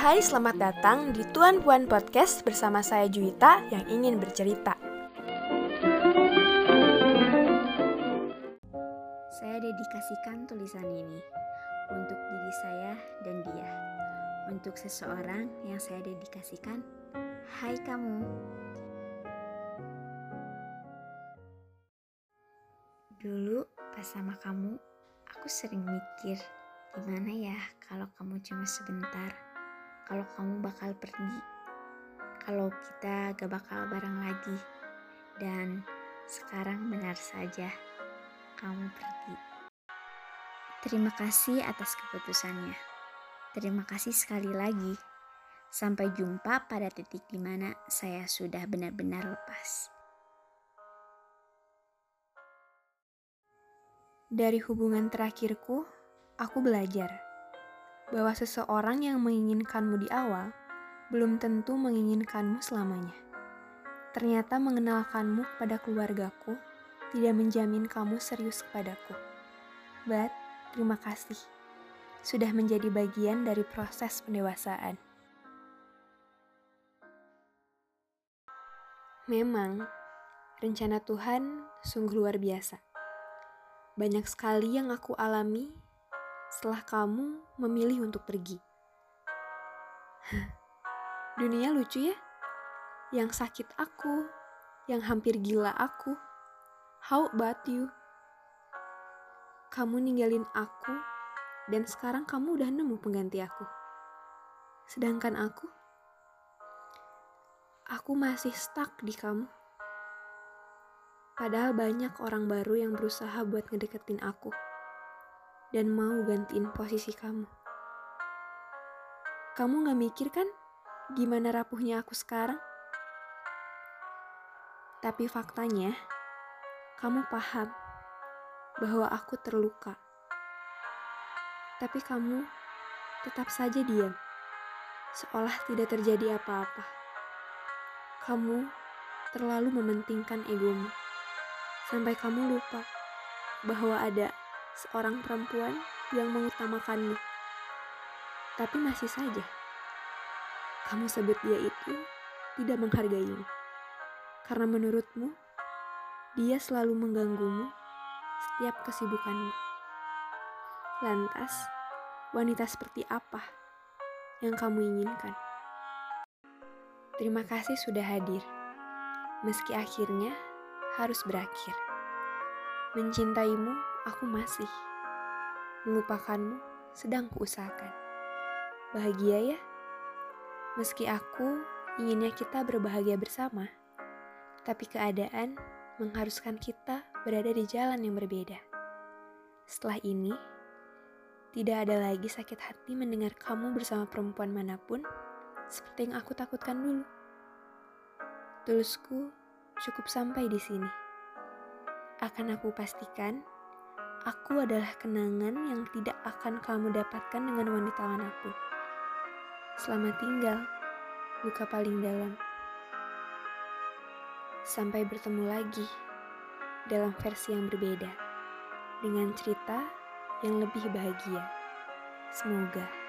Hai, selamat datang di Tuan Puan Podcast bersama saya Juwita yang ingin bercerita. Saya dedikasikan tulisan ini untuk diri saya dan dia. Untuk seseorang yang saya dedikasikan, hai kamu. Dulu pas sama kamu, aku sering mikir, gimana ya kalau kamu cuma sebentar, kalau kamu bakal pergi, kalau kita gak bakal bareng lagi. Dan sekarang benar saja, kamu pergi. Terima kasih atas keputusannya. Terima kasih sekali lagi. Sampai jumpa pada titik di mana saya sudah benar-benar lepas. Dari hubungan terakhirku, aku belajar bahwa seseorang yang menginginkanmu di awal belum tentu menginginkanmu selamanya. Ternyata mengenalkanmu kepada keluargaku tidak menjamin kamu serius kepadaku. But, terima kasih sudah menjadi bagian dari proses pendewasaan. Memang, rencana Tuhan sungguh luar biasa. Banyak sekali yang aku alami setelah kamu memilih untuk pergi. Dunia lucu ya? Yang sakit aku, yang hampir gila aku. How about you? Kamu ninggalin aku, dan sekarang kamu udah nemu pengganti aku. Sedangkan aku, aku masih stuck di kamu. Padahal banyak orang baru yang berusaha buat ngedeketin aku dan mau gantiin posisi kamu. Kamu gak mikir kan gimana rapuhnya aku sekarang? Tapi faktanya, kamu paham bahwa aku terluka. Tapi kamu tetap saja diam, seolah tidak terjadi apa-apa. Kamu terlalu mementingkan egomu sampai kamu lupa bahwa ada seorang perempuan yang mengutamakanmu. Tapi masih saja, kamu sebut dia itu tidak menghargaimu. Karena menurutmu, dia selalu mengganggumu setiap kesibukanmu. Lantas, wanita seperti apa yang kamu inginkan? Terima kasih sudah hadir. Meski akhirnya harus berakhir. Mencintaimu, aku masih. Melupakanmu, sedang kuusahakan. Bahagia ya? Meski aku inginnya kita berbahagia bersama, tapi keadaan mengharuskan kita berada di jalan yang berbeda. Setelah ini, tidak ada lagi sakit hati mendengar kamu bersama perempuan mana pun seperti yang aku takutkan dulu. Tulusku cukup sampai di sini. Akan aku pastikan, aku adalah kenangan yang tidak akan kamu dapatkan dengan wanita mana pun. Selamat tinggal, luka paling dalam. Sampai bertemu lagi dalam versi yang berbeda, dengan cerita yang lebih bahagia. Semoga.